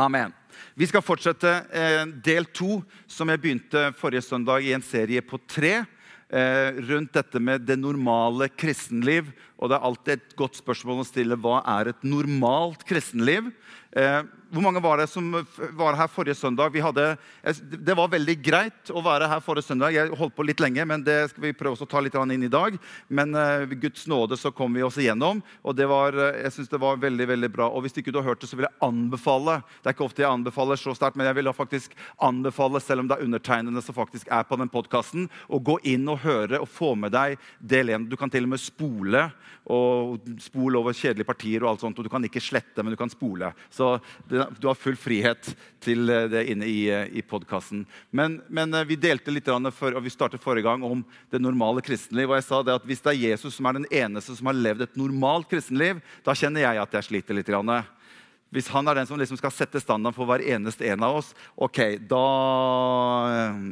Amen. Vi skal fortsette eh, del to, som jeg begynte forrige søndag i en serie på tre. Eh, rundt dette med det normale kristenliv. Og det er alltid et godt spørsmål å stille hva er et normalt kristenliv. Eh, hvor mange var det som var her forrige søndag? Hadde, det var veldig greit å være her forrige søndag. Jeg holdt på litt lenge, men det skal vi prøve å ta litt inn i dag. Men uh, Guds nåde så kom vi oss igjennom, og det var, eh, jeg synes det var veldig veldig bra. Og Hvis ikke du har hørt det, så vil jeg anbefale Det er ikke ofte jeg anbefaler så sterkt, men jeg vil faktisk anbefale, selv om det er undertegnede som faktisk er på den podkasten, å gå inn og høre og få med deg del én. Du kan til og med spole og spole over kjedelige partier, og alt sånt, og du kan ikke slette, men du kan spole. Så det du har full frihet til eh, det inne i, eh, i podkasten. Men, men, eh, vi delte litt for, og vi startet forrige gang om det normale kristenliv. og jeg sa det at Hvis det er Jesus som er den eneste som har levd et normalt kristenliv, da kjenner jeg at jeg sliter litt. Hvis han er den som liksom skal sette standarden for hver eneste en av oss, ok, da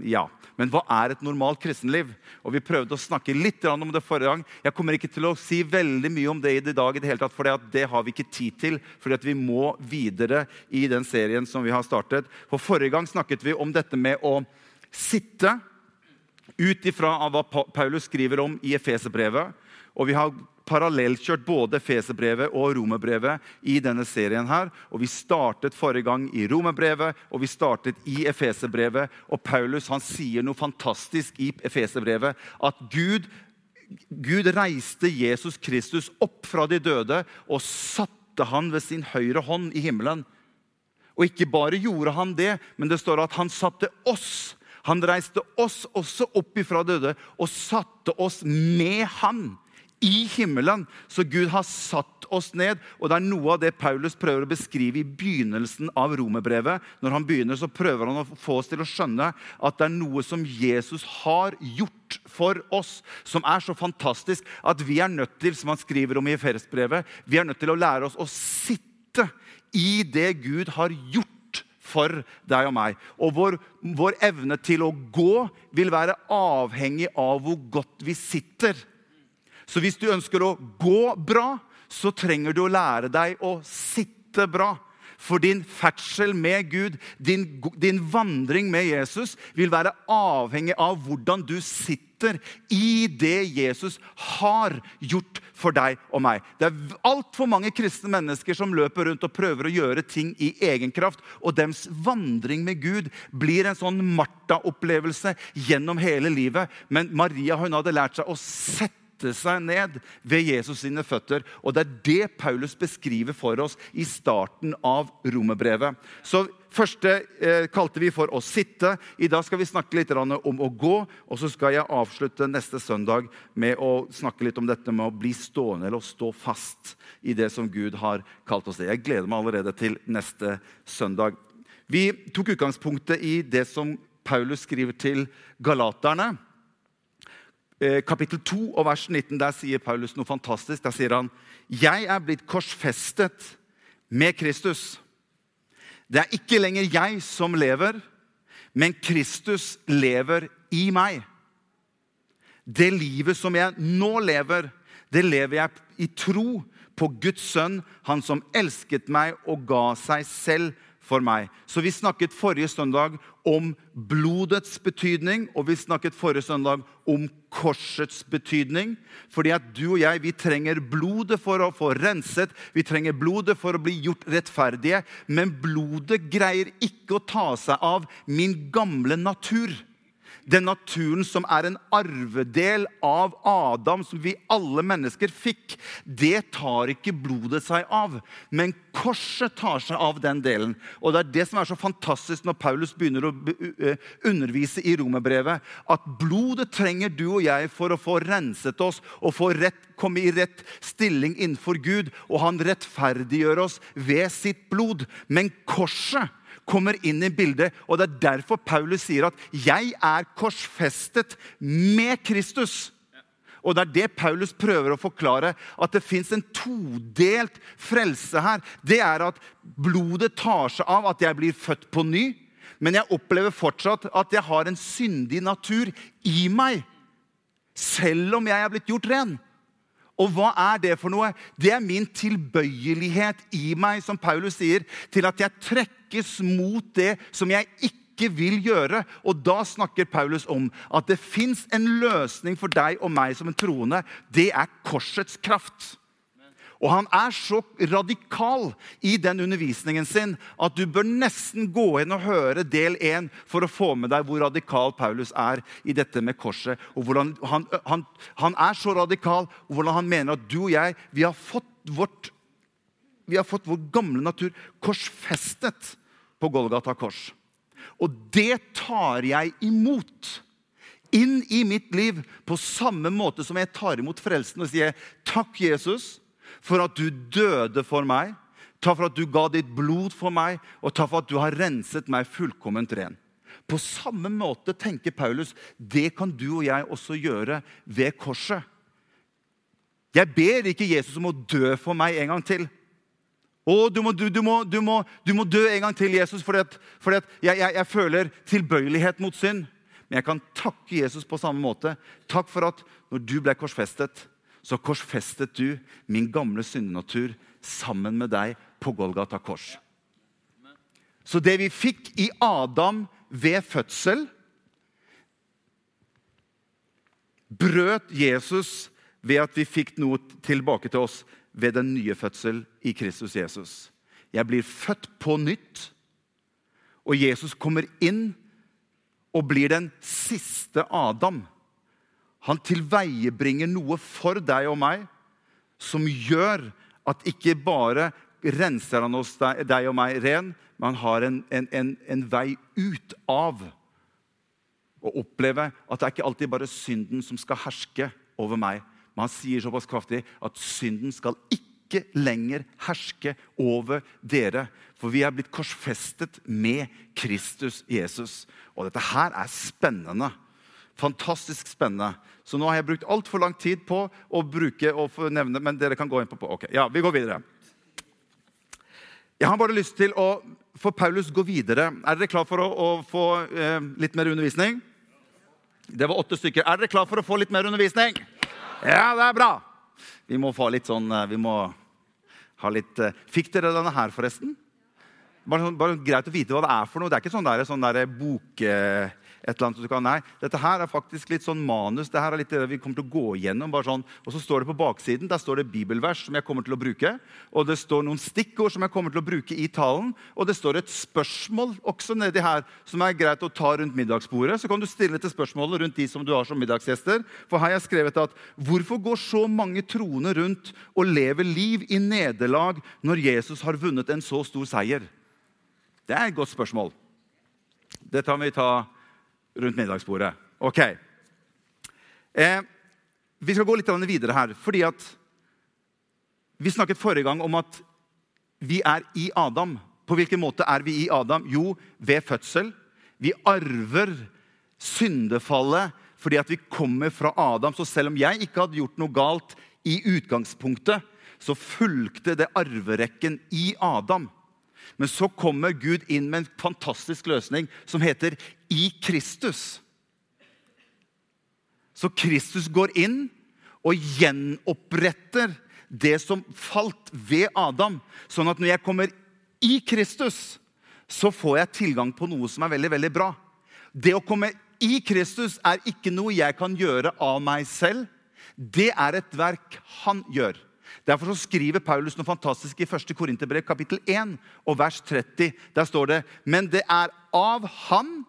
Ja. Men hva er et normalt kristenliv? Og Vi prøvde å snakke litt om det forrige gang. Jeg kommer ikke til å si veldig mye om det i dag, i det hele tatt, for det har vi ikke tid til. fordi vi må videre i den serien som vi har startet. For Forrige gang snakket vi om dette med å sitte ut ifra hva Paulus skriver om i Efeserbrevet. Og vi har parallellkjørt både Feserbrevet og Romerbrevet i denne serien. her. Og Vi startet forrige gang i Romerbrevet og vi startet i Efeserbrevet. Og Paulus han sier noe fantastisk i Efeserbrevet. At Gud, Gud reiste Jesus Kristus opp fra de døde og satte han ved sin høyre hånd i himmelen. Og ikke bare gjorde han det, men det står at han satte oss han reiste oss også opp ifra døde og satte oss med han i himmelen. Så Gud har satt oss ned. Og det er noe av det Paulus prøver å beskrive i begynnelsen av romerbrevet. Når han begynner, så prøver han å få oss til å skjønne at det er noe som Jesus har gjort for oss, som er så fantastisk at vi er nødt til, som han skriver om i Efesbrevet, vi er nødt til å lære oss å sitte i det Gud har gjort for deg og meg. Og vår, vår evne til å gå vil være avhengig av hvor godt vi sitter så hvis du ønsker å gå bra, så trenger du å lære deg å sitte bra. For din ferdsel med Gud, din, din, vandring med Jesus, vil være avhengig av hvordan du sitter i det Jesus har gjort for deg og meg. Det er altfor mange kristne mennesker som løper rundt og prøver å gjøre ting i egen kraft. Og deres vandring med Gud blir en sånn Martha-opplevelse gjennom hele livet. Men Maria hun hadde lært seg å sette sette seg ned ved Jesus sine føtter. Og Det er det Paulus beskriver for oss i starten av romerbrevet. Så Første eh, kalte vi for å sitte. I dag skal vi snakke litt om å gå. Og så skal jeg avslutte neste søndag med å snakke litt om dette med å bli stående eller å stå fast i det som Gud har kalt oss det. Jeg gleder meg allerede til neste søndag. Vi tok utgangspunktet i det som Paulus skriver til galaterne. Eh, kapittel 2 og vers 19 der sier Paulus noe fantastisk. Der sier han jeg er blitt korsfestet med Kristus. Det er ikke lenger jeg som lever, men Kristus lever i meg. Det livet som jeg nå lever, det lever jeg i tro på Guds sønn, han som elsket meg og ga seg selv for meg. Så vi snakket forrige søndag om blodets betydning, og vi snakket forrige søndag om korsets betydning. Fordi at du og jeg vi trenger blodet for å få renset, vi trenger blodet for å bli gjort rettferdige. Men blodet greier ikke å ta seg av min gamle natur den naturen som er en arvedel av Adam, som vi alle mennesker fikk, det tar ikke blodet seg av. Men korset tar seg av den delen. Og Det er det som er så fantastisk når Paulus begynner å undervise i romerbrevet. At blodet trenger du og jeg for å få renset oss og få rett, komme i rett stilling innenfor Gud. Og han rettferdiggjør oss ved sitt blod. Men korset kommer inn i bildet. Og Det er derfor Paulus sier at 'jeg er korsfestet med Kristus'. Og Det er det Paulus prøver å forklare, at det fins en todelt frelse her. Det er at blodet tar seg av at jeg blir født på ny, men jeg opplever fortsatt at jeg har en syndig natur i meg, selv om jeg er blitt gjort ren. Og hva er det for noe? Det er min tilbøyelighet i meg, som Paulus sier, til at jeg trekkes mot det som jeg ikke vil gjøre. Og da snakker Paulus om at det fins en løsning for deg og meg som en troende. Det er korsets kraft. Og han er så radikal i den undervisningen sin at du bør nesten gå inn og høre del 1 for å få med deg hvor radikal Paulus er i dette med korset. og hvordan Han, han, han er så radikal, og hvordan han mener at du og jeg vi har fått, vårt, vi har fått vår gamle natur korsfestet på Golgata kors. Og det tar jeg imot inn i mitt liv på samme måte som jeg tar imot frelsen og sier takk, Jesus for at du døde for meg. Takk for at du ga ditt blod for meg, og takk for at du har renset meg fullkomment ren. På samme måte tenker Paulus det kan du og jeg også gjøre ved korset. Jeg ber ikke Jesus om å dø for meg en gang til. Å, du må, du, du må, du må, må dø en gang til, Jesus, fordi, at, fordi at jeg, jeg, jeg føler tilbøyelighet mot synd. Men jeg kan takke Jesus på samme måte. Takk for at når du ble korsfestet, så korsfestet du min gamle syndenatur sammen med deg på Golgata kors. Så det vi fikk i Adam ved fødsel, brøt Jesus ved at vi fikk noe tilbake til oss ved den nye fødsel i Kristus Jesus. Jeg blir født på nytt, og Jesus kommer inn og blir den siste Adam. Han tilveiebringer noe for deg og meg som gjør at ikke bare renser han oss, deg og meg ren, men han har en, en, en, en vei ut av å oppleve at det er ikke alltid bare synden som skal herske over meg. Men han sier såpass kraftig at synden skal ikke lenger herske over dere. For vi er blitt korsfestet med Kristus Jesus. Og dette her er spennende. Fantastisk spennende. Så nå har jeg brukt altfor lang tid på å bruke og nevne, men dere kan gå inn på. Ok, ja, Vi går videre. Jeg har bare lyst til å få Paulus gå videre. Er dere klar for å, å få eh, litt mer undervisning? Det var åtte stykker. Er dere klar for å få litt mer undervisning? Ja, det er bra. Vi må få litt sånn eh, Vi må ha litt eh, Fikk dere denne her, forresten? Bare, sånn, bare greit å vite hva det er for noe. Det er ikke sånn der, sånn der bok et eller annet. Du kan, nei, dette her er faktisk litt sånn manus. det her er litt det vi kommer til å gå igjennom. bare sånn. Og så står det på baksiden der står det bibelvers som jeg kommer til å bruke. Og det står noen stikkord som jeg kommer til å bruke i talen. Og det står et spørsmål også nedi her som er greit å ta rundt middagsbordet. Så kan du stille til spørsmålet rundt de som du har som middagsgjester. For her har jeg skrevet at hvorfor går så mange troende rundt og lever liv i nederlag når Jesus har vunnet en så stor seier? Det er et godt spørsmål. Det tar vi ta rundt middagsbordet. Ok. Eh, vi skal gå litt videre her. fordi at Vi snakket forrige gang om at vi er i Adam. På hvilken måte er vi i Adam? Jo, ved fødsel. Vi arver syndefallet fordi at vi kommer fra Adam. Så selv om jeg ikke hadde gjort noe galt i utgangspunktet, så fulgte det arverekken i Adam. Men så kommer Gud inn med en fantastisk løsning som heter 'i Kristus'. Så Kristus går inn og gjenoppretter det som falt ved Adam. Sånn at når jeg kommer i Kristus, så får jeg tilgang på noe som er veldig, veldig bra. Det å komme i Kristus er ikke noe jeg kan gjøre av meg selv. Det er et verk han gjør. Derfor skriver Paulus noe fantastisk i 1. Korinterbrev kapittel 1 og vers 30. Der står det Men det er av Han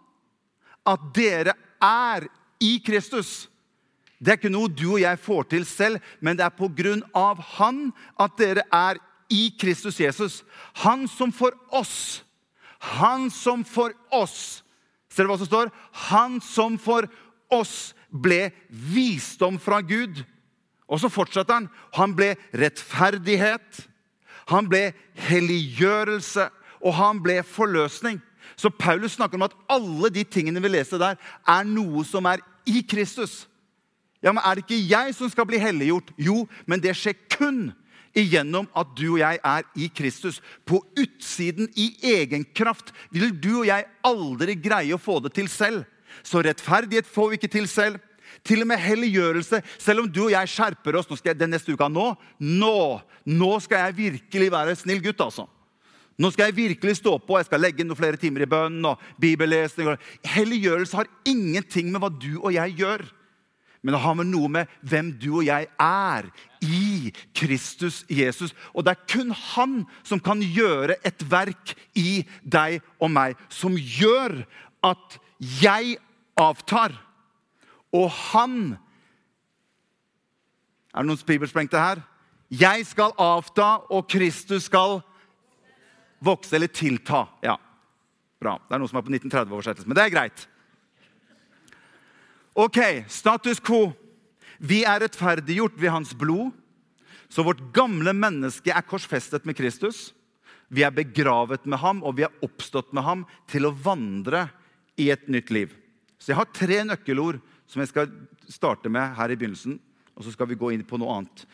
at dere er i Kristus. Det er ikke noe du og jeg får til selv, men det er på grunn av Han at dere er i Kristus Jesus. Han som for oss Han som for oss Ser du hva som står? Han som for oss ble visdom fra Gud og så fortsetter han. Han ble rettferdighet, han ble helliggjørelse, og han ble forløsning. Så Paulus snakker om at alle de tingene vi leser der, er noe som er i Kristus. Ja, men Er det ikke jeg som skal bli helliggjort? Jo, men det skjer kun igjennom at du og jeg er i Kristus. På utsiden, i egen kraft, vil du og jeg aldri greie å få det til selv. Så rettferdighet får vi ikke til selv. Til og med helliggjørelse. Selv om du og jeg skjerper oss nå skal jeg, den neste uka nå, nå, nå skal jeg virkelig være snill gutt. altså. Nå skal jeg virkelig stå på, jeg skal legge inn noen flere timer i bønn og bibellesning. Helliggjørelse har ingenting med hva du og jeg gjør. Men det har med noe med hvem du og jeg er i Kristus Jesus. Og det er kun han som kan gjøre et verk i deg og meg som gjør at jeg avtar, og han Er det noen bibelsprengte her? Jeg skal avta, og Kristus skal vokse eller tilta. Ja, bra. Det er noen som er på 1930-oversettelse, men det er greit. Ok, status quo. Vi er rettferdiggjort ved hans blod. Så vårt gamle menneske er korsfestet med Kristus. Vi er begravet med ham, og vi er oppstått med ham til å vandre i et nytt liv. Så jeg har tre nøkkelord som jeg skal starte med her i begynnelsen. Og så skal vi gå inn på noe annet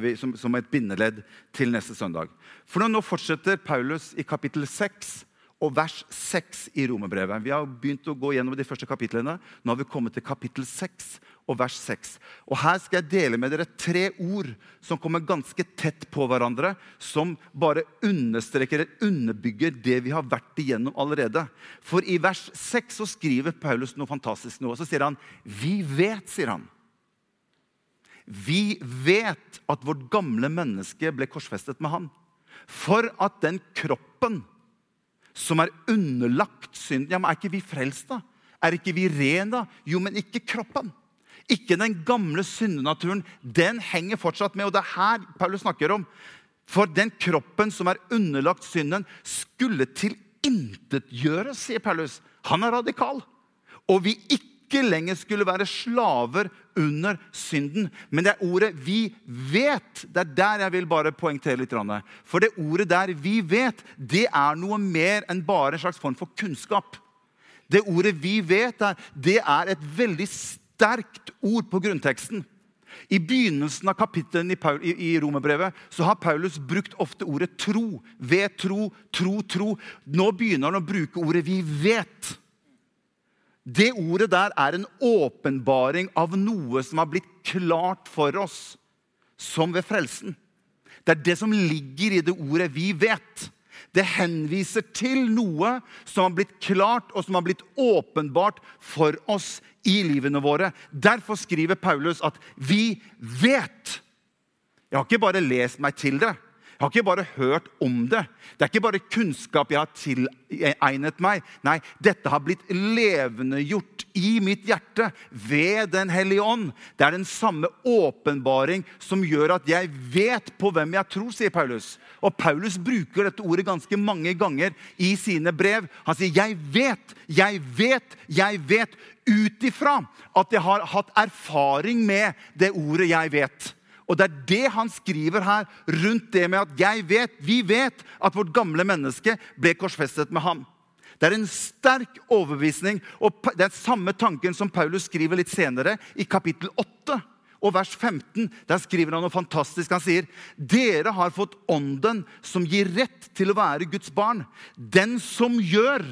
vi, som, som, et bindeledd til neste søndag. For nå, fortsetter Paulus i kapittel 6 og vers 6 i romerbrevet. Vi har begynt å gå gjennom de første kapitlene. Nå har vi kommet til kapittel 6 og vers 6. Og Her skal jeg dele med dere tre ord som kommer ganske tett på hverandre, som bare understreker eller underbygger det vi har vært igjennom allerede. For i vers 6 så skriver Paulus noe fantastisk. nå, og Så sier han 'Vi vet', sier han. Vi vet at vårt gamle menneske ble korsfestet med han. For at den kroppen som er underlagt synden Ja, men Er ikke vi frelst, da? Er ikke vi ren, da? Jo, men ikke kroppen. Ikke den gamle syndenaturen. Den henger fortsatt med. Og det er her Paulus snakker om. For den kroppen som er underlagt synden, skulle tilintetgjøres, sier Paulus. Han er radikal. Og vi ikke lenger skulle være slaver under synden. Men det er ordet 'vi vet'. Det er der jeg vil bare poengtere litt. For det ordet der 'vi vet', det er noe mer enn bare en slags form for kunnskap. Det ordet 'vi vet', det er et veldig sterkt ord på grunnteksten. I begynnelsen av kapittelen i, i Romerbrevet så har Paulus brukt ofte ordet tro. Ved tro, tro, tro. Nå begynner han å bruke ordet 'vi vet'. Det ordet der er en åpenbaring av noe som har blitt klart for oss, som ved frelsen. Det er det som ligger i det ordet vi vet. Det henviser til noe som har blitt klart og som har blitt åpenbart for oss i livene våre. Derfor skriver Paulus at 'vi vet'. Jeg har ikke bare lest meg til det. Jeg har ikke bare hørt om det. Det er ikke bare kunnskap jeg har tilegnet meg. Nei, dette har blitt levendegjort i mitt hjerte ved Den hellige ånd. Det er den samme åpenbaring som gjør at jeg vet på hvem jeg tror, sier Paulus. Og Paulus bruker dette ordet ganske mange ganger i sine brev. Han sier, 'Jeg vet, jeg vet, jeg vet', ut ifra at jeg har hatt erfaring med det ordet 'jeg vet'. Og det er det han skriver her, rundt det med at jeg vet, vi vet at vårt gamle menneske ble korsfestet med ham. Det er en sterk overbevisning, og det er samme tanken som Paulus skriver litt senere, i kapittel 8 og vers 15. Der skriver han noe fantastisk. Han sier, 'Dere har fått ånden som gir rett til å være Guds barn.' 'Den som gjør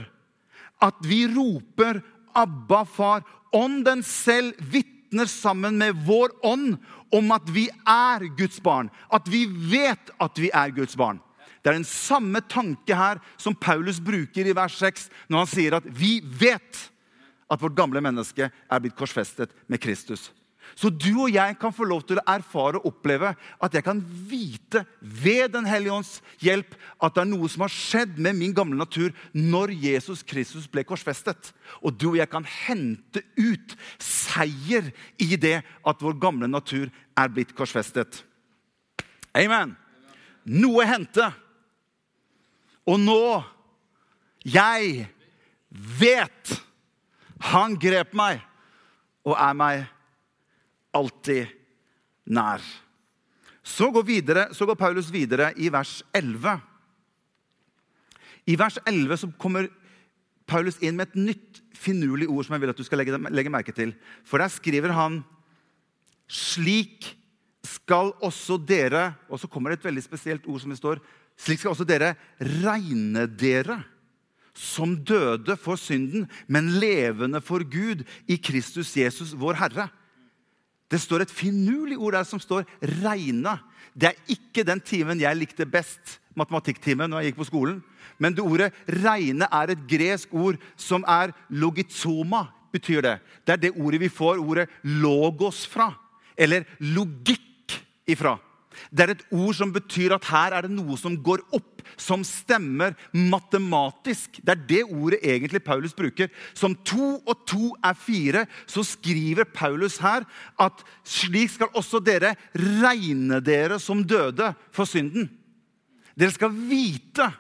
at vi roper Abba, far.' Ånden selv vitner sammen med vår ånd om at vi er Guds barn. At vi vet at vi er Guds barn. Det er den samme tanke her som Paulus bruker i vers 6 når han sier at vi vet at vårt gamle menneske er blitt korsfestet med Kristus. Så du og jeg kan få lov til å erfare og oppleve at jeg kan vite ved Den hellige ånds hjelp at det er noe som har skjedd med min gamle natur når Jesus Kristus ble korsfestet. Og du og jeg kan hente ut seier i det at vår gamle natur er blitt korsfestet. Amen. Noe hendte. Og nå Jeg vet han grep meg og er meg alltid nær. Så går, videre, så går, Paulus videre i vers 11. I vers 11 så kommer Paulus inn med et nytt finurlig ord som jeg vil at du skal legge, legge merke til. For der skriver han slik skal også dere Og så kommer det et veldig spesielt ord som det står. Slik skal også dere regne dere som døde for synden, men levende for Gud i Kristus Jesus, vår Herre. Det står et finurlig ord der som står 'regne'. Det er ikke den timen jeg likte best, matematikktimen, når jeg gikk på skolen. Men det ordet 'regne' er et gresk ord som er logizoma. betyr Det Det er det ordet vi får ordet 'logos' fra. Eller logikk ifra. Det er et ord som betyr at her er det noe som går opp, som stemmer matematisk. Det er det ordet egentlig Paulus bruker. Som to og to er fire, så skriver Paulus her at slik skal også dere regne dere som døde for synden. Dere skal vite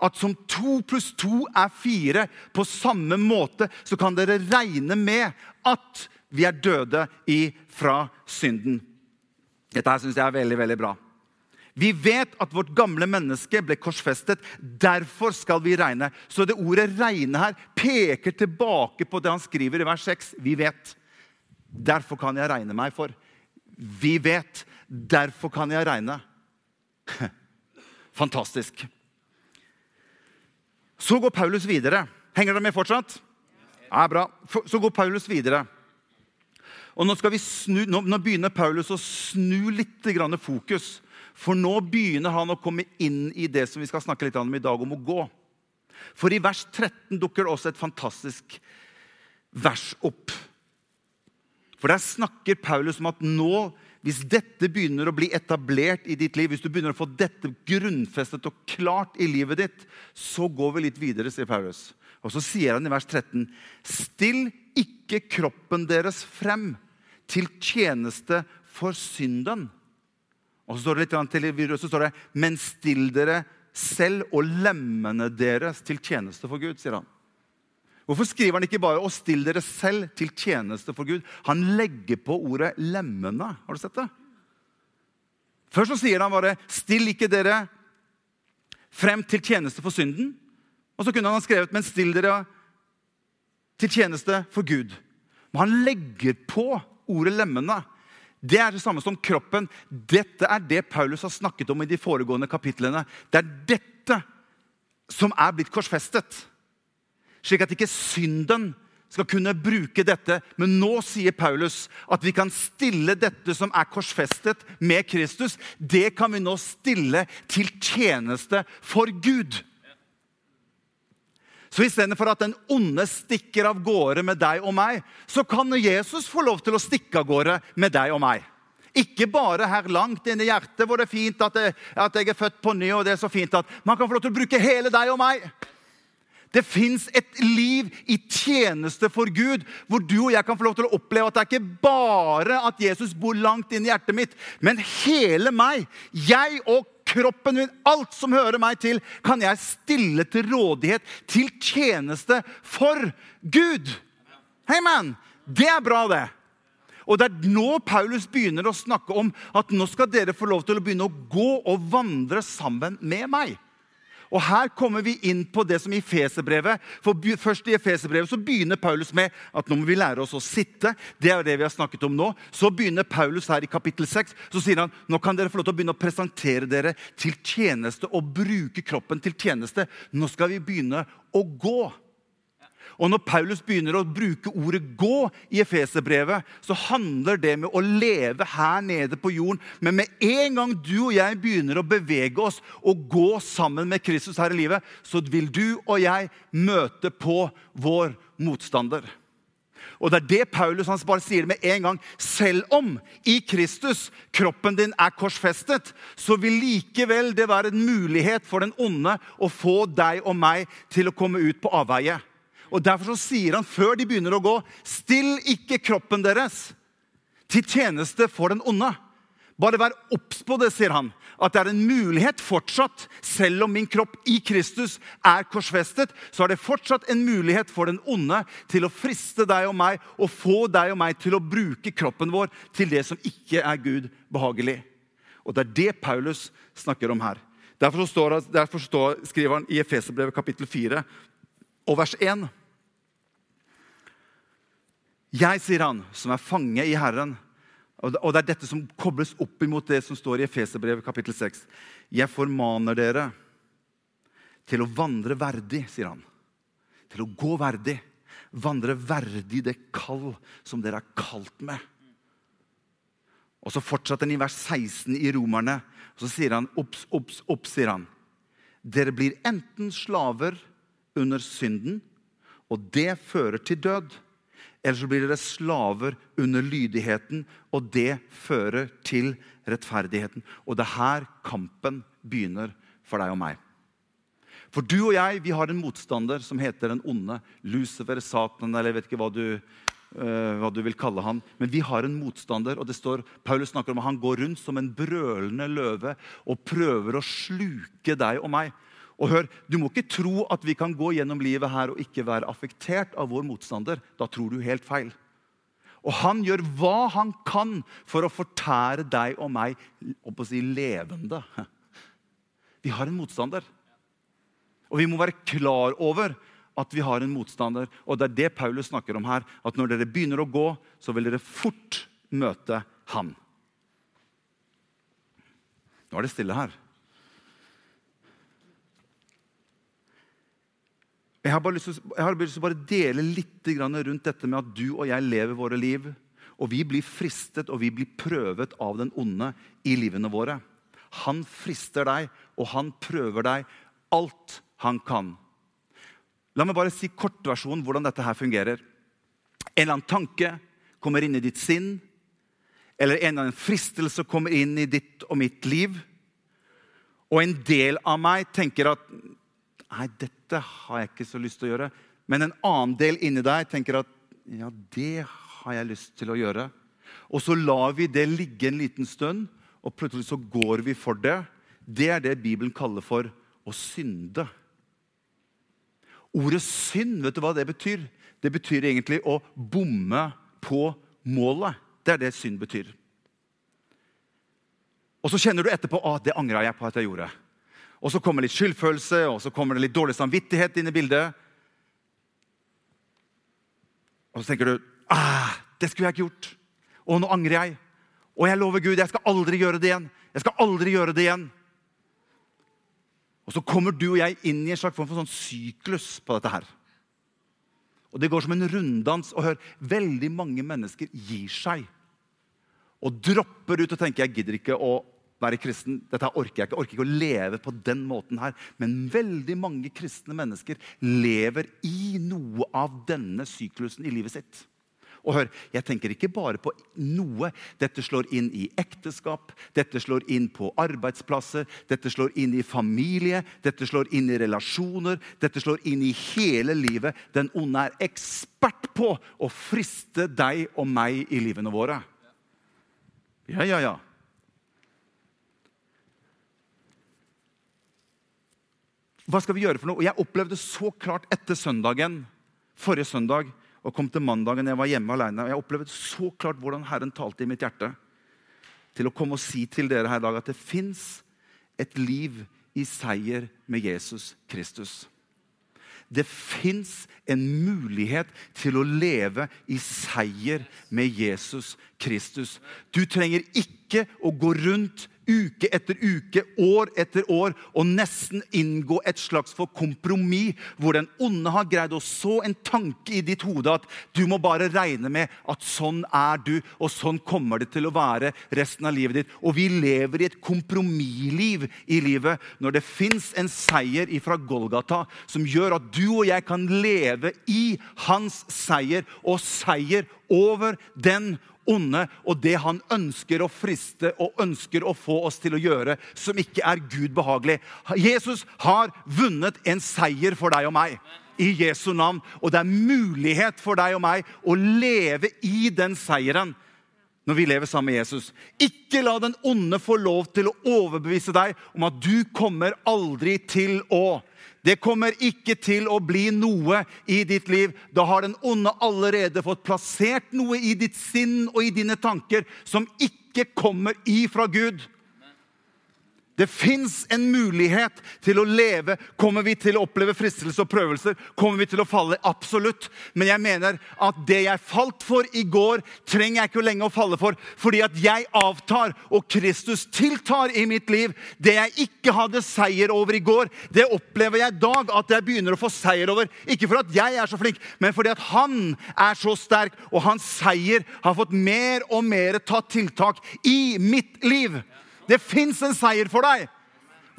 at som to pluss to er fire, på samme måte så kan dere regne med at vi er døde ifra synden. Dette syns jeg er veldig, veldig bra. Vi vet at vårt gamle menneske ble korsfestet. Derfor skal vi regne. Så det ordet 'regne' her peker tilbake på det han skriver i vers 6. Vi vet. Derfor kan jeg regne meg for. Vi vet. Derfor kan jeg regne. Fantastisk. Så går Paulus videre. Henger dere med fortsatt? Ja, bra. Så går Paulus videre. Og nå, snu, nå, nå, begynner Paulus å snu litt fokus. For nå begynner han å komme inn i det som vi skal snakke litt om i dag, om å gå. For i vers 13 dukker det også et fantastisk vers opp. For der snakker Paulus om at nå, hvis dette begynner å bli etablert i ditt liv, hvis du begynner å få dette grunnfestet og klart i livet ditt, så går vi litt videre, sier Paulus. Og så sier han i vers 13.: Still ikke kroppen deres frem til tjeneste for synden. Og så står det litt til, viruset, så står det, Men still dere selv og lemmene deres til tjeneste for Gud, sier han. Hvorfor skriver han ikke bare 'å still dere selv til tjeneste for Gud'? Han legger på ordet 'lemmene'. Har du sett det? Først så sier han bare 'still ikke dere frem til tjeneste for synden'. Og så kunne han ha skrevet 'men still dere til tjeneste for Gud'. Men han legger på ordet 'lemmene'. Det er det samme som kroppen. Dette er det Paulus har snakket om i de foregående kapitlene. Det er dette som er blitt korsfestet. Slik at ikke synden skal kunne bruke dette. Men nå sier Paulus at vi kan stille dette som er korsfestet med Kristus, det kan vi nå stille til tjeneste for Gud. Så istedenfor at den onde stikker av gårde med deg og meg, så kan Jesus få lov til å stikke av gårde med deg og meg. Ikke bare her langt inne i hjertet, hvor det er fint at jeg, at jeg er født på ny. og det er så fint at Man kan få lov til å bruke hele deg og meg. Det fins et liv i tjeneste for Gud, hvor du og jeg kan få lov til å oppleve at det er ikke bare at Jesus bor langt inn i hjertet mitt, men hele meg. Jeg og kroppen min, alt som hører meg til, kan jeg stille til rådighet til tjeneste for Gud. Man, Det er bra, det. Og Det er nå Paulus begynner å snakke om at nå skal dere få lov til å begynne å gå og vandre sammen med meg. Og Her kommer vi inn på det som i Feserbrevet. For først i Efeserbrevet så begynner Paulus med at nå må vi lære oss å sitte. Det er det vi har snakket om nå. Så begynner Paulus her i kapittel 6. Så sier han nå kan dere få lov til å begynne å presentere dere til tjeneste og bruke kroppen til tjeneste. Nå skal vi begynne å gå. Og Når Paulus begynner å bruke ordet 'gå' i Efeserbrevet, så handler det med å leve her nede på jorden. Men med en gang du og jeg begynner å bevege oss og gå sammen med Kristus her i livet, så vil du og jeg møte på vår motstander. Og det er det Paulus han bare sier med en gang. Selv om i Kristus kroppen din er korsfestet, så vil likevel det være en mulighet for den onde å få deg og meg til å komme ut på avveie. Og Derfor så sier han før de begynner å gå, still ikke kroppen deres til tjeneste for den onde. Bare vær obs på det, sier han. At det er en mulighet fortsatt, selv om min kropp i Kristus er korsfestet, så er det fortsatt en mulighet for den onde til å friste deg og meg og få deg og meg til å bruke kroppen vår til det som ikke er Gud behagelig. Og Det er det Paulus snakker om her. Derfor, står, derfor står, skriver han i Efeserbrevet kapittel 4 og vers 1. Jeg, sier han, som er fange i Herren. Og det er dette som kobles opp imot det som står i Efeserbrevet kapittel 6. Jeg formaner dere til å vandre verdig, sier han. Til å gå verdig. Vandre verdig det kall som dere er kalt med. Og så fortsatte han i vers 16 i Romerne. Og så sier han obs, obs, obs, sier han. Dere blir enten slaver under synden, og det fører til død. Eller så blir dere slaver under lydigheten, og det fører til rettferdigheten. Og det er her kampen begynner for deg og meg. For du og jeg vi har en motstander som heter den onde. Lucifer, Satan, eller jeg vet ikke hva du, uh, hva du vil kalle han. Men vi har en motstander, og det står, Paulus snakker om at han går rundt som en brølende løve og prøver å sluke deg og meg. Og hør, Du må ikke tro at vi kan gå gjennom livet her og ikke være affektert av vår motstander. Da tror du helt feil. Og han gjør hva han kan for å fortære deg og meg å si, levende. Vi har en motstander. Og vi må være klar over at vi har en motstander. Og det er det Paulus snakker om her. At når dere begynner å gå, så vil dere fort møte han. Nå er det stille her. Jeg har bare lyst til, å bare dele litt rundt dette med at du og jeg lever våre liv. Og vi blir fristet og vi blir prøvet av den onde i livene våre. Han frister deg, og han prøver deg alt han kan. La meg bare si kortversjonen hvordan dette her fungerer. En eller annen tanke kommer inn i ditt sinn. Eller en eller annen fristelse kommer inn i ditt og mitt liv. Og en del av meg tenker at Nei, dette har jeg ikke så lyst til å gjøre. Men en annen del inni deg tenker at ja, det har jeg lyst til å gjøre. Og så lar vi det ligge en liten stund, og plutselig så går vi for det. Det er det Bibelen kaller for å synde. Ordet synd, vet du hva det betyr? Det betyr egentlig å bomme på målet. Det er det synd betyr. Og så kjenner du etterpå at det angra jeg på at jeg gjorde. Og så kommer litt skyldfølelse, og så kommer det litt dårlig samvittighet inn i bildet. Og så tenker du ah, det skulle jeg ikke gjort. Og nå angrer jeg. Og jeg lover Gud, jeg skal aldri gjøre det igjen. Jeg skal aldri gjøre det igjen. Og så kommer du og jeg inn i en slags form for sånn syklus på dette her. Og Det går som en runddans. Og hør, veldig mange mennesker gir seg. Og dropper ut og tenker jeg gidder ikke å være kristen. Dette orker jeg ikke. Jeg orker ikke å leve på den måten her. Men veldig mange kristne mennesker lever i noe av denne syklusen i livet sitt. Og hør, Jeg tenker ikke bare på noe. Dette slår inn i ekteskap, dette slår inn på arbeidsplasser, dette slår inn i familie, dette slår inn i relasjoner, dette slår inn i hele livet. Den onde er ekspert på å friste deg og meg i livene våre. Ja, ja, ja. Hva skal vi gjøre for noe? Og Jeg opplevde så klart etter søndagen, forrige søndag og kom til mandagen jeg var hjemme alene. Og jeg opplevde så klart hvordan Herren talte i mitt hjerte til å komme og si til dere her i dag at det fins et liv i seier med Jesus Kristus. Det fins en mulighet til å leve i seier med Jesus Kristus. Du trenger ikke å gå rundt uke etter uke, år etter år, og nesten inngå et slags for kompromiss, hvor den onde har greid å så en tanke i ditt hode at du må bare regne med at sånn er du, og sånn kommer det til å være resten av livet ditt. Og vi lever i et kompromissliv i livet når det fins en seier fra Golgata som gjør at du og jeg kan leve i hans seier, og seier over den onde og det han ønsker å friste og ønsker å få oss til å gjøre, som ikke er Gud behagelig. Jesus har vunnet en seier for deg og meg. I Jesu navn. Og det er mulighet for deg og meg å leve i den seieren når vi lever sammen med Jesus. Ikke la den onde få lov til å overbevise deg om at du kommer aldri til å det kommer ikke til å bli noe i ditt liv. Da har den onde allerede fått plassert noe i ditt sinn og i dine tanker som ikke kommer ifra Gud. Det fins en mulighet til å leve. Kommer vi til å oppleve fristelser og prøvelser? Kommer vi til å falle? Absolutt. Men jeg mener at det jeg falt for i går, trenger jeg ikke lenge å falle for. Fordi at jeg avtar, og Kristus tiltar i mitt liv. Det jeg ikke hadde seier over i går, det opplever jeg i dag at jeg begynner å få seier over. Ikke for at jeg er så flink, men fordi at han er så sterk, og hans seier har fått mer og mer tatt tiltak i mitt liv. Det fins en seier for deg.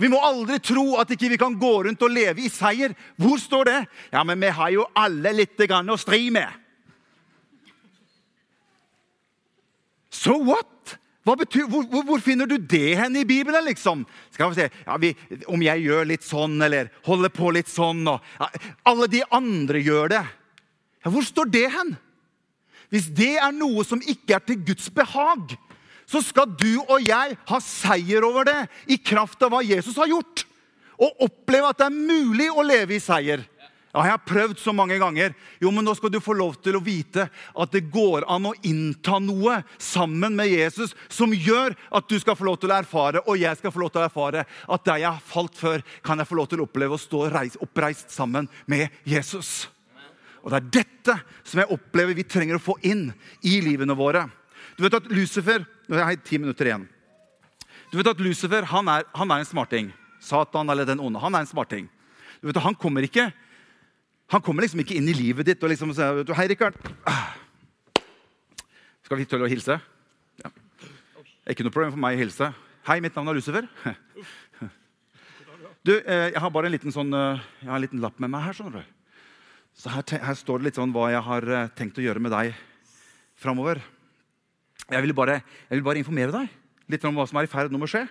Vi må aldri tro at ikke vi kan gå rundt og leve i seier. Hvor står det? Ja, men vi har jo alle litt å stri med. So what? Betyr, hvor, hvor, hvor, finner du det hen i Bibelen? liksom? Skal vi se, ja, vi, Om jeg gjør litt sånn, eller holder på litt sånn og, ja, Alle de andre gjør det. Ja, Hvor står det hen? Hvis det er noe som ikke er til Guds behag, så skal du og jeg ha seier over det i kraft av hva Jesus har gjort. Og oppleve at det er mulig å leve i seier. Ja, jeg har prøvd så mange ganger. Jo, men Nå skal du få lov til å vite at det går an å innta noe sammen med Jesus som gjør at du skal få lov til å erfare, og jeg skal få lov til å erfare, at der jeg har falt før, kan jeg få lov til å oppleve å stå oppreist sammen med Jesus. Og Det er dette som jeg opplever vi trenger å få inn i livene våre. Du vet at Lucifer Nå har jeg ti minutter igjen. Du vet at Lucifer han er, han er en smarting. Satan eller den onde. Han er en smarting. Du vet at Han kommer ikke han kommer liksom ikke inn i livet ditt og liksom sier 'Hei, Rikard.' Skal vi tølle å hilse? Ja. Ikke noe problem for meg å hilse. 'Hei, mitt navn er Lucifer.' Du, eh, Jeg har bare en liten, sånn, eh, jeg har en liten lapp med meg her. du. Så her, her, står det litt sånn hva jeg har eh, tenkt å gjøre med deg framover. Jeg vil, bare, jeg vil bare informere deg litt om hva som er i ferd med å skje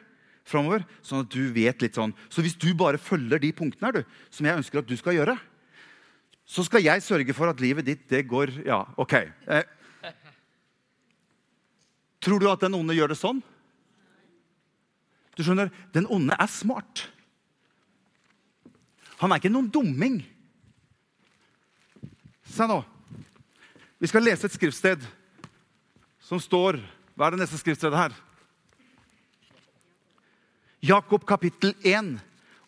framover. Sånn at du vet litt sånn. Så hvis du bare følger de punktene her, du, som jeg ønsker at du skal gjøre, så skal jeg sørge for at livet ditt det går Ja, OK. Eh, tror du at den onde gjør det sånn? Du skjønner, Den onde er smart. Han er ikke noen dumming. Se nå. Vi skal lese et skriftsted som står Hva er det neste skriftstedet her? Jakob kapittel 1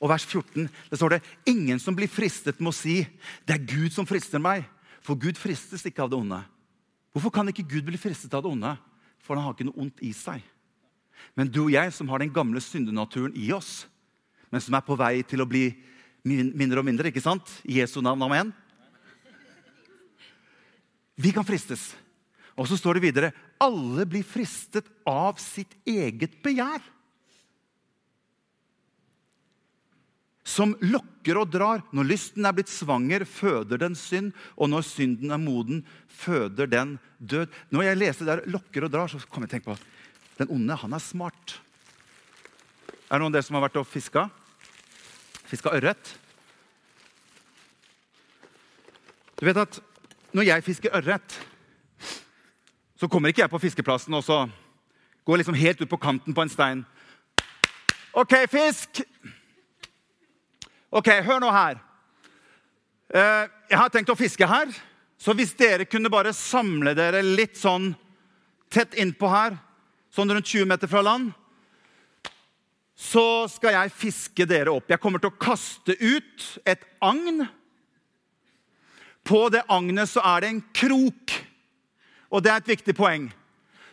og vers 14. Det står det ingen som blir fristet, må si det er Gud som frister meg. For Gud fristes ikke av det onde. Hvorfor kan ikke Gud bli fristet av det onde? For han har ikke noe ondt i seg. Men du og jeg som har den gamle syndenaturen i oss, men som er på vei til å bli mindre og mindre, ikke sant? I Jesu navn, amen. Vi kan fristes. Og så står det videre alle blir fristet av sitt eget begjær. Som lokker og drar. Når lysten er blitt svanger, føder den synd. Og når synden er moden, føder den død. Når jeg leser der 'lokker og drar', så kommer jeg til å tenke på den onde han er smart. Er det noen av dere som har vært og fiska? Fiska ørret? Du vet at når jeg fisker ørret så kommer ikke jeg på fiskeplassen og så går liksom helt ut på kanten på en stein. OK, fisk! OK, hør nå her. Eh, jeg har tenkt å fiske her. Så hvis dere kunne bare samle dere litt sånn tett innpå her, sånn rundt 20 meter fra land, så skal jeg fiske dere opp. Jeg kommer til å kaste ut et agn. På det agnet så er det en krok. Og det er et viktig poeng.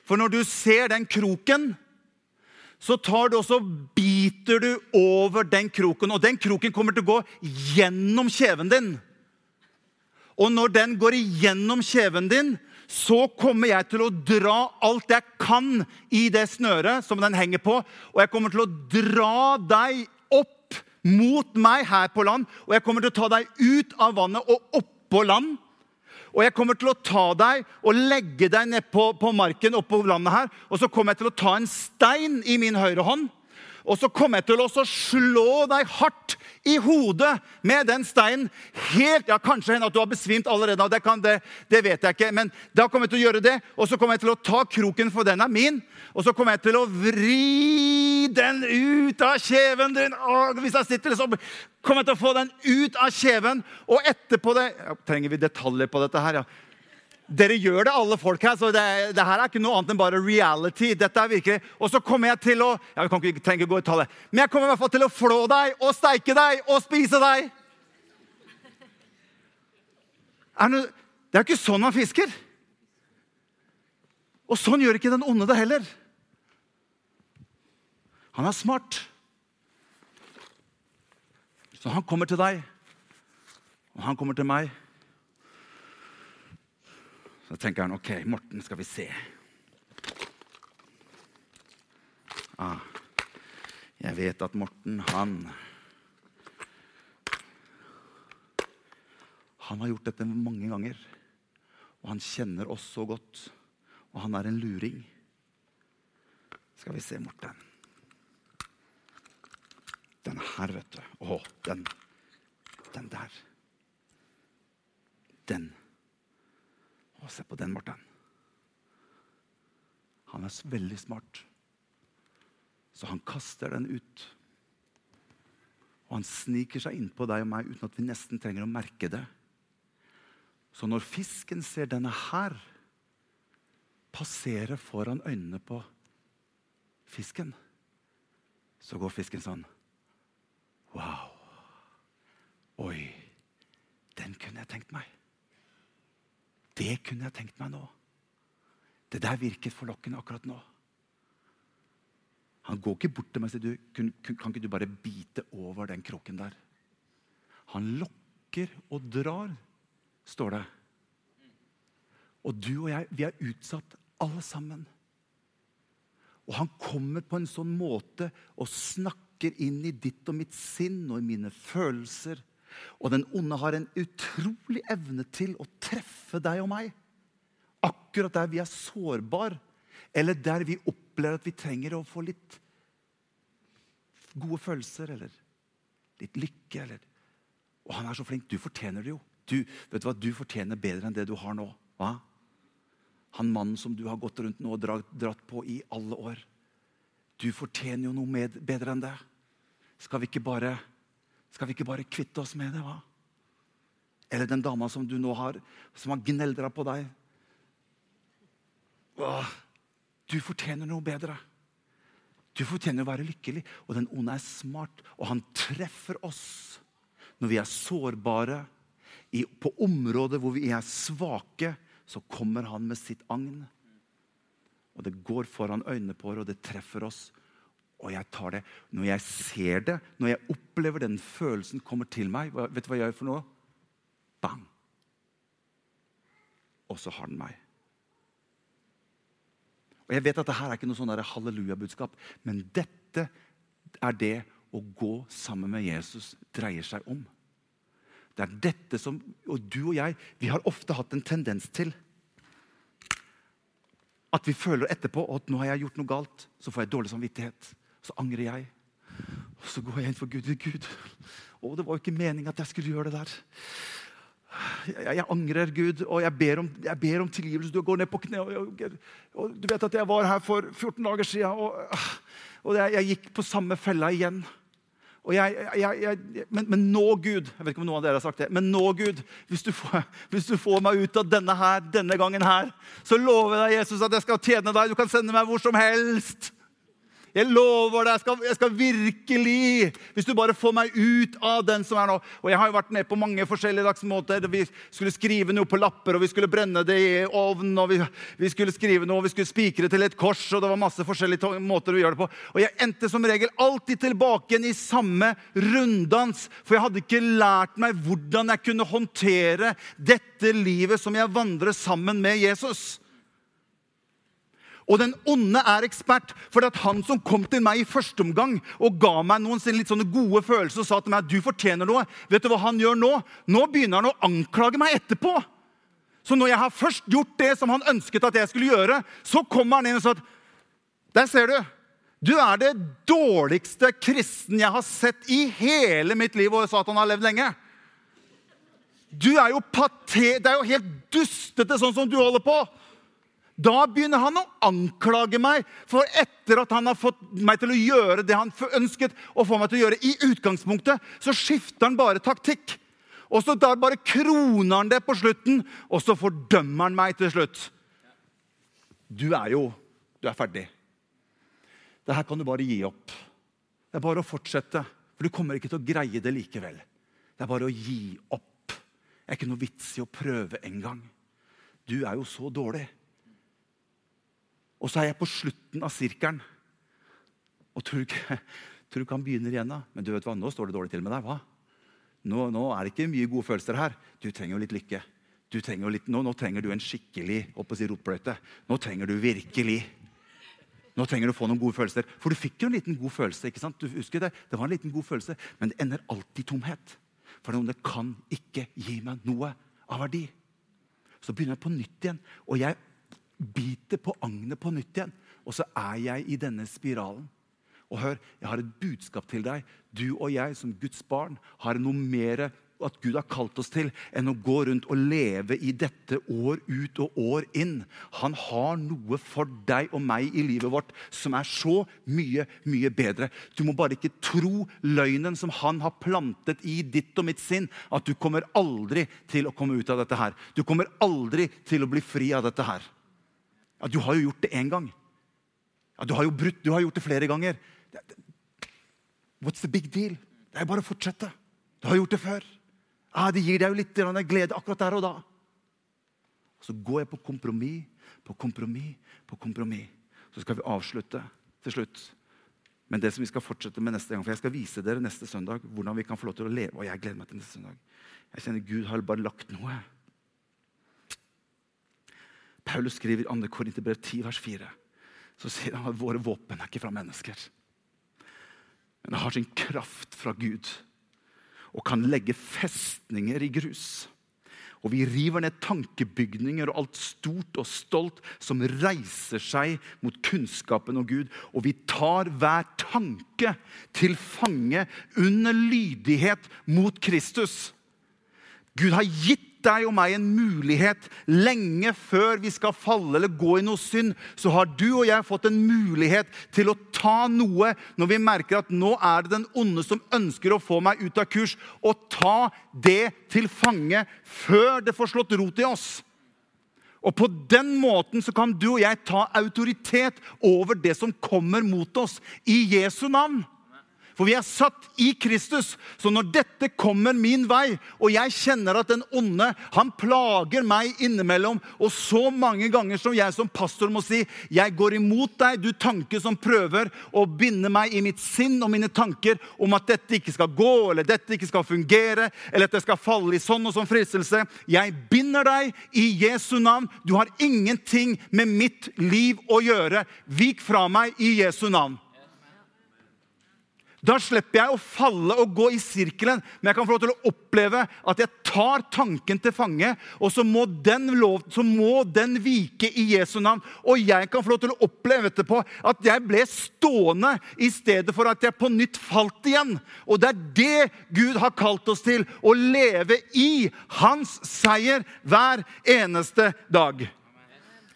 For når du ser den kroken, så tar du også biter du over den kroken. Og den kroken kommer til å gå gjennom kjeven din. Og når den går igjennom kjeven din, så kommer jeg til å dra alt jeg kan i det snøret som den henger på. Og jeg kommer til å dra deg opp mot meg her på land. Og jeg kommer til å ta deg ut av vannet og opp på land. Og jeg kommer til å ta deg og legge deg ned på, på marken oppå landet her. Og så kommer jeg til å ta en stein i min høyre hånd. Og så kommer jeg til å slå deg hardt i hodet med den steinen. Helt, ja, Kanskje hende at du har besvimt allerede. Det, kan, det, det, vet jeg ikke. Men da kommer jeg til å gjøre det. Og så kommer jeg til å ta kroken, for den er min. Og så kommer jeg til å vri den ut av kjeven din. Og hvis jeg sitter så kommer jeg til å få den ut av kjeven. Og etterpå det ja, Trenger vi detaljer på dette her? ja? Dere gjør det, alle folk her. så det, det, her er ikke noe annet enn bare reality. Dette er virkelig. Og så kommer jeg til å ja, vi kan ikke trenger ikke gå i tallet, Men jeg kommer i hvert fall til å flå deg og steike deg og spise deg. Er det, det er jo ikke sånn man fisker. Og sånn gjør ikke den onde det heller. Han er smart. Så han kommer til deg, og han kommer til meg. Så tenker han OK, Morten, skal vi se. Ah, jeg vet at Morten, han Han har gjort dette mange ganger. Og han kjenner oss så godt. Og han er en luring. Skal vi se, Morten. Den her, vet du. Å, den. Den der. Den. Å, se på den, Morten. Han er veldig smart. Så han kaster den ut. Og han sniker seg innpå deg og meg uten at vi nesten trenger å merke det. Så når fisken ser denne her passere foran øynene på fisken, så går fisken sånn Wow. Oi, den kunne jeg tenkt meg. Det kunne jeg tenkt meg nå. Det der virket forlokkende akkurat nå. Han går ikke bort til meg og sier kan, kan ikke du bare bite over den kroken der. Han lokker og drar, står det. Og du og jeg, vi er utsatt alle sammen. Og han kommer på en sånn måte og snakker inn i ditt og mitt sinn og i mine følelser og den onde har en utrolig evne til å treffe deg og meg. Akkurat der vi er sårbare, eller der vi opplever at vi trenger å få litt gode følelser eller litt lykke. Eller. Og han er så flink. Du fortjener det jo. Du, vet du hva? Du fortjener bedre enn det du har nå. Hva? Han mannen som du har gått rundt nå og dratt, på i alle år. Du fortjener jo noe med, bedre enn det. Skal vi ikke bare skal vi ikke bare kvitte oss med det? hva? Eller den dama som du nå har, som har gneldra på deg. Åh, du fortjener noe bedre. Du fortjener å være lykkelig. Og den onde er smart, og han treffer oss når vi er sårbare. I, på områder hvor vi er svake, så kommer han med sitt agn. Og det går foran øynene på oss, og det treffer oss. Og jeg tar det. Når jeg ser det, når jeg opplever den følelsen kommer til meg, vet du hva jeg gjør for noe? Bang! Og så har den meg. Og Jeg vet at dette er ikke noe sånn halleluja-budskap, men dette er det å gå sammen med Jesus dreier seg om. Det er dette som, Og du og jeg vi har ofte hatt en tendens til at vi føler etterpå at nå har jeg gjort noe galt. Så får jeg dårlig samvittighet. Så angrer jeg. Og så går jeg inn for Gud. Gud, å, det var jo ikke meningen at jeg skulle gjøre det der. Jeg, jeg angrer, Gud, og jeg ber, om, jeg ber, om, tilgivelse. Du går ned på kne. Og, og, og, du vet at jeg var her for 14 dager siden, og, og jeg, jeg, gikk på samme fella igjen. Men, men, nå, Gud Jeg vet ikke om noen av dere har sagt det. Men nå, Gud, hvis du, får, hvis du får meg ut av denne her, denne gangen her, så lover jeg deg, Jesus, at jeg skal tjene deg. Du kan sende meg hvor som helst. Jeg lover deg, jeg skal, jeg skal, virkelig Hvis du bare får meg ut av den som er nå Og Jeg har jo vært med på mange forskjellige dags måter. Vi skulle skrive noe på lapper, og vi skulle brenne det i ovnen. og vi, vi, skulle skrive noe, og vi skulle spikre til et kors, og det var masse forskjellige måter å gjøre det på. Og jeg endte som regel alltid tilbake igjen i samme runddans. For jeg hadde ikke lært meg hvordan jeg kunne håndtere dette livet som jeg vandrer sammen med Jesus. Og den onde er ekspert, for at han som kom til meg i første omgang og ga meg noen litt sånne gode følelser og sa til meg at du fortjener noe, vet du hva han gjør nå? Nå begynner han å anklage meg etterpå. Så når jeg har først gjort det som han ønsket at jeg skulle gjøre, så kommer han inn og sier Der ser du. Du er det dårligste kristen jeg har sett i hele mitt liv. Og sa at han har levd lenge. Du er jo paté... Det er jo helt dustete sånn som du holder på. Da begynner han å anklage meg, for etter at han har fått meg til å gjøre det han ønsket å få meg til å gjøre i utgangspunktet, så skifter han bare taktikk. Og så der bare kroner han det på slutten, og så fordømmer han meg til slutt. Du er jo Du er ferdig. Det her kan du bare gi opp. Det er bare å fortsette, for du kommer ikke til å greie det likevel. Det er bare å gi opp. Det er ikke noe vits i å prøve engang. Du er jo så dårlig. Og så er jeg på slutten av sirkelen. Og tror ikke, tror ikke han begynner igjen, da? Men du vet hva, nå står det dårlig til med deg. hva? Nå, nå, er det ikke mye gode følelser her. Du trenger jo litt lykke. Trenger litt, nå, nå, trenger du en skikkelig si, rotbløyte. Nå trenger du virkelig Nå trenger du å få noen gode følelser. For du fikk jo en liten god følelse. ikke sant? Du husker Det Det var en liten god følelse, men det ender alltid i tomhet. For det kan ikke gi meg noe av verdi. Så begynner jeg på nytt igjen, og jeg biter på agnet på nytt igjen. Og så er jeg i denne spiralen. Og hør, jeg har et budskap til deg. Du og jeg som Guds barn har noe mer at Gud har kalt oss til, enn å gå rundt og leve i dette år ut og år inn. Han har noe for deg og meg i livet vårt som er så mye, mye bedre. Du må bare ikke tro løgnen som han har plantet i ditt og mitt sinn, at du kommer aldri til å komme ut av dette her. Du kommer aldri til å bli fri av dette her. Ja, du har jo gjort det én gang. Ja, du har jo brutt, du har gjort det flere ganger. What's the big deal? Det er bare å fortsette. Du har gjort det før. Ja, det gir deg jo litt glede akkurat der og da. Så går jeg på kompromiss på kompromiss på kompromiss. Så skal vi avslutte til slutt. Men det som vi skal fortsette med neste gang, for jeg skal vise dere neste søndag hvordan vi kan få lov til å leve. Og jeg gleder meg til neste søndag. Jeg kjenner Gud har bare lagt noe. Paulus skriver i 2. Korinterbrev 10, vers 4. Så sier han at våre våpen er ikke fra mennesker. Men det har sin kraft fra Gud og kan legge festninger i grus. Og vi river ned tankebygninger og alt stort og stolt som reiser seg mot kunnskapen om Gud. Og vi tar hver tanke til fange under lydighet mot Kristus. Gud har gitt deg og meg en mulighet lenge før vi skal falle eller gå i noe synd. Så har du og jeg fått en mulighet til å ta noe når vi merker at nå er det den onde som ønsker å få meg ut av kurs, og ta det til fange før det får slått rot i oss. Og På den måten så kan du og jeg ta autoritet over det som kommer mot oss, i Jesu navn. For vi er satt i Kristus. Så når dette kommer min vei, og jeg kjenner at den onde han plager meg innimellom, og så mange ganger som jeg som pastor må si 'Jeg går imot deg, du tanke som prøver å binde meg i mitt sinn og mine tanker om at dette ikke skal gå, eller dette ikke skal fungere, eller at det skal falle i sånn og sånn fristelse. Jeg binder deg i Jesu navn. Du har ingenting med mitt liv å gjøre. Vik fra meg i Jesu navn. Da slipper jeg å falle og gå i sirkelen, men jeg kan få lov til å oppleve at jeg tar tanken til fange, og så må den, lov, så må den vike i Jesu navn. Og jeg kan få lov til å oppleve etterpå at jeg ble stående i stedet for at jeg på nytt falt igjen. Og det er det Gud har kalt oss til, å leve i hans seier hver eneste dag.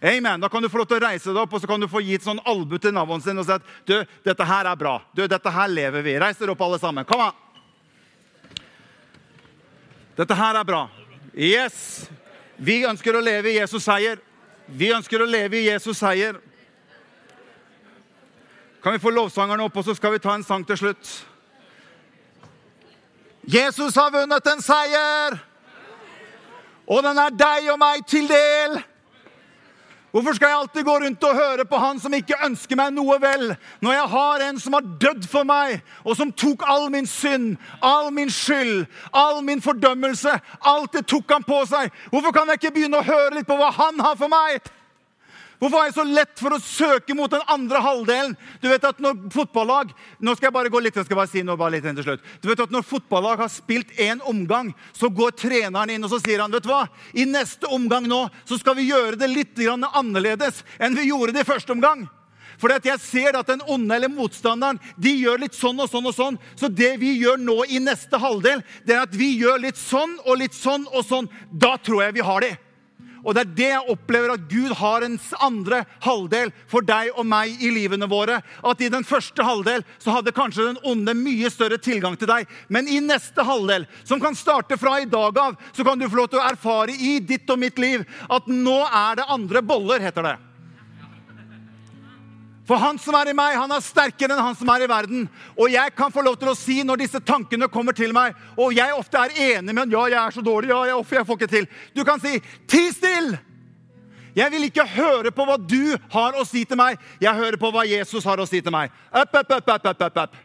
Amen. Da kan du få lov til å reise deg opp og så kan du få gi et sånn albu til naboen sin og si at du, dette her er bra. Du, dette her lever vi. Reis dere opp, alle sammen. Kom an. Dette her er bra. Yes. Vi ønsker å leve i Jesus seier. Vi ønsker å leve i Jesus seier. Kan vi få lovsangerne opp, og så skal vi ta en sang til slutt? Jesus har vunnet en seier, og den er deg og meg til del. Hvorfor skal jeg alltid gå rundt og høre på han som ikke ønsker meg noe vel, når jeg har en som har dødd for meg, og som tok all min synd, all min skyld, all min fordømmelse? Alt det tok han på seg. Hvorfor kan jeg ikke begynne å høre litt på hva han har for meg? Hvorfor er jeg så lett for å søke mot den andre halvdelen? Du vet at når fotballag nå skal jeg bare gå litt, jeg skal bare si noe bare litt til slutt. Du vet at Når fotballag har spilt én omgang, så går treneren inn og så sier han, vet du hva? I neste omgang nå så skal vi gjøre det litt annerledes enn vi gjorde det i første omgang. For jeg ser at den onde eller motstanderen de gjør litt sånn og sånn. og sånn. Så det vi gjør nå i neste halvdel, det er at vi gjør litt sånn og litt sånn og sånn. Da tror jeg vi har det. Og det er det jeg opplever at Gud har en andre halvdel for deg og meg i livene våre. At i den første halvdel så hadde kanskje den onde mye større tilgang til deg. Men i neste halvdel, som kan starte fra i dag av, så kan du få lov til å erfare i ditt og mitt liv at nå er det andre boller, heter det. For han som er i meg, han er sterkere enn han som er i verden. Og jeg kan få lov til å si når disse tankene kommer til meg, og jeg ofte er enig med ja, jeg er så dårlig, ja, jeg, jeg får ikke til. Du kan si 'ti still'! Jeg vil ikke høre på hva du har å si til meg. Jeg hører på hva Jesus har å si til meg. Up, up, up, up, up, up, up.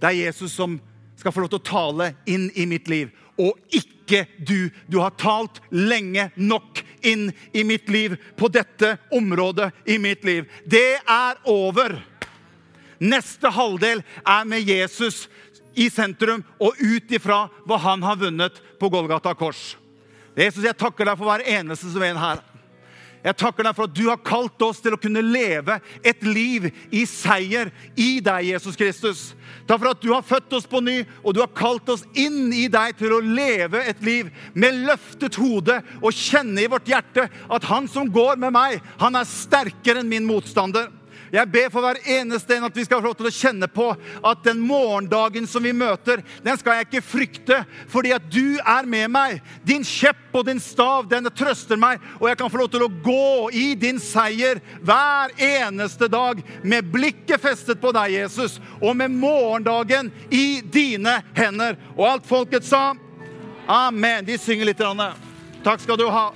Det er Jesus som skal få lov til å tale inn i mitt liv, og ikke du. Du har talt lenge nok inn i mitt liv på dette området i mitt liv. Det er over. Neste halvdel er med Jesus i sentrum og ut ifra hva han har vunnet på Golgata kors. Jesus, jeg takker deg for hver eneste som er her. Jeg takker deg for at du har kalt oss til å kunne leve et liv i seier i deg, Jesus Kristus. Takk for at du har født oss på ny, og du har kalt oss inn i deg til å leve et liv med løftet hode og kjenne i vårt hjerte at han som går med meg, han er sterkere enn min motstander. Jeg ber for hver eneste en at vi skal få lov til å kjenne på at den morgendagen som vi møter, den skal jeg ikke frykte, fordi at du er med meg. Din kjepp og din stav, den trøster meg, og jeg kan få lov til å gå i din seier hver eneste dag med blikket festet på deg, Jesus, og med morgendagen i dine hender. Og alt folket sa amen. De synger litt. Takk skal du ha.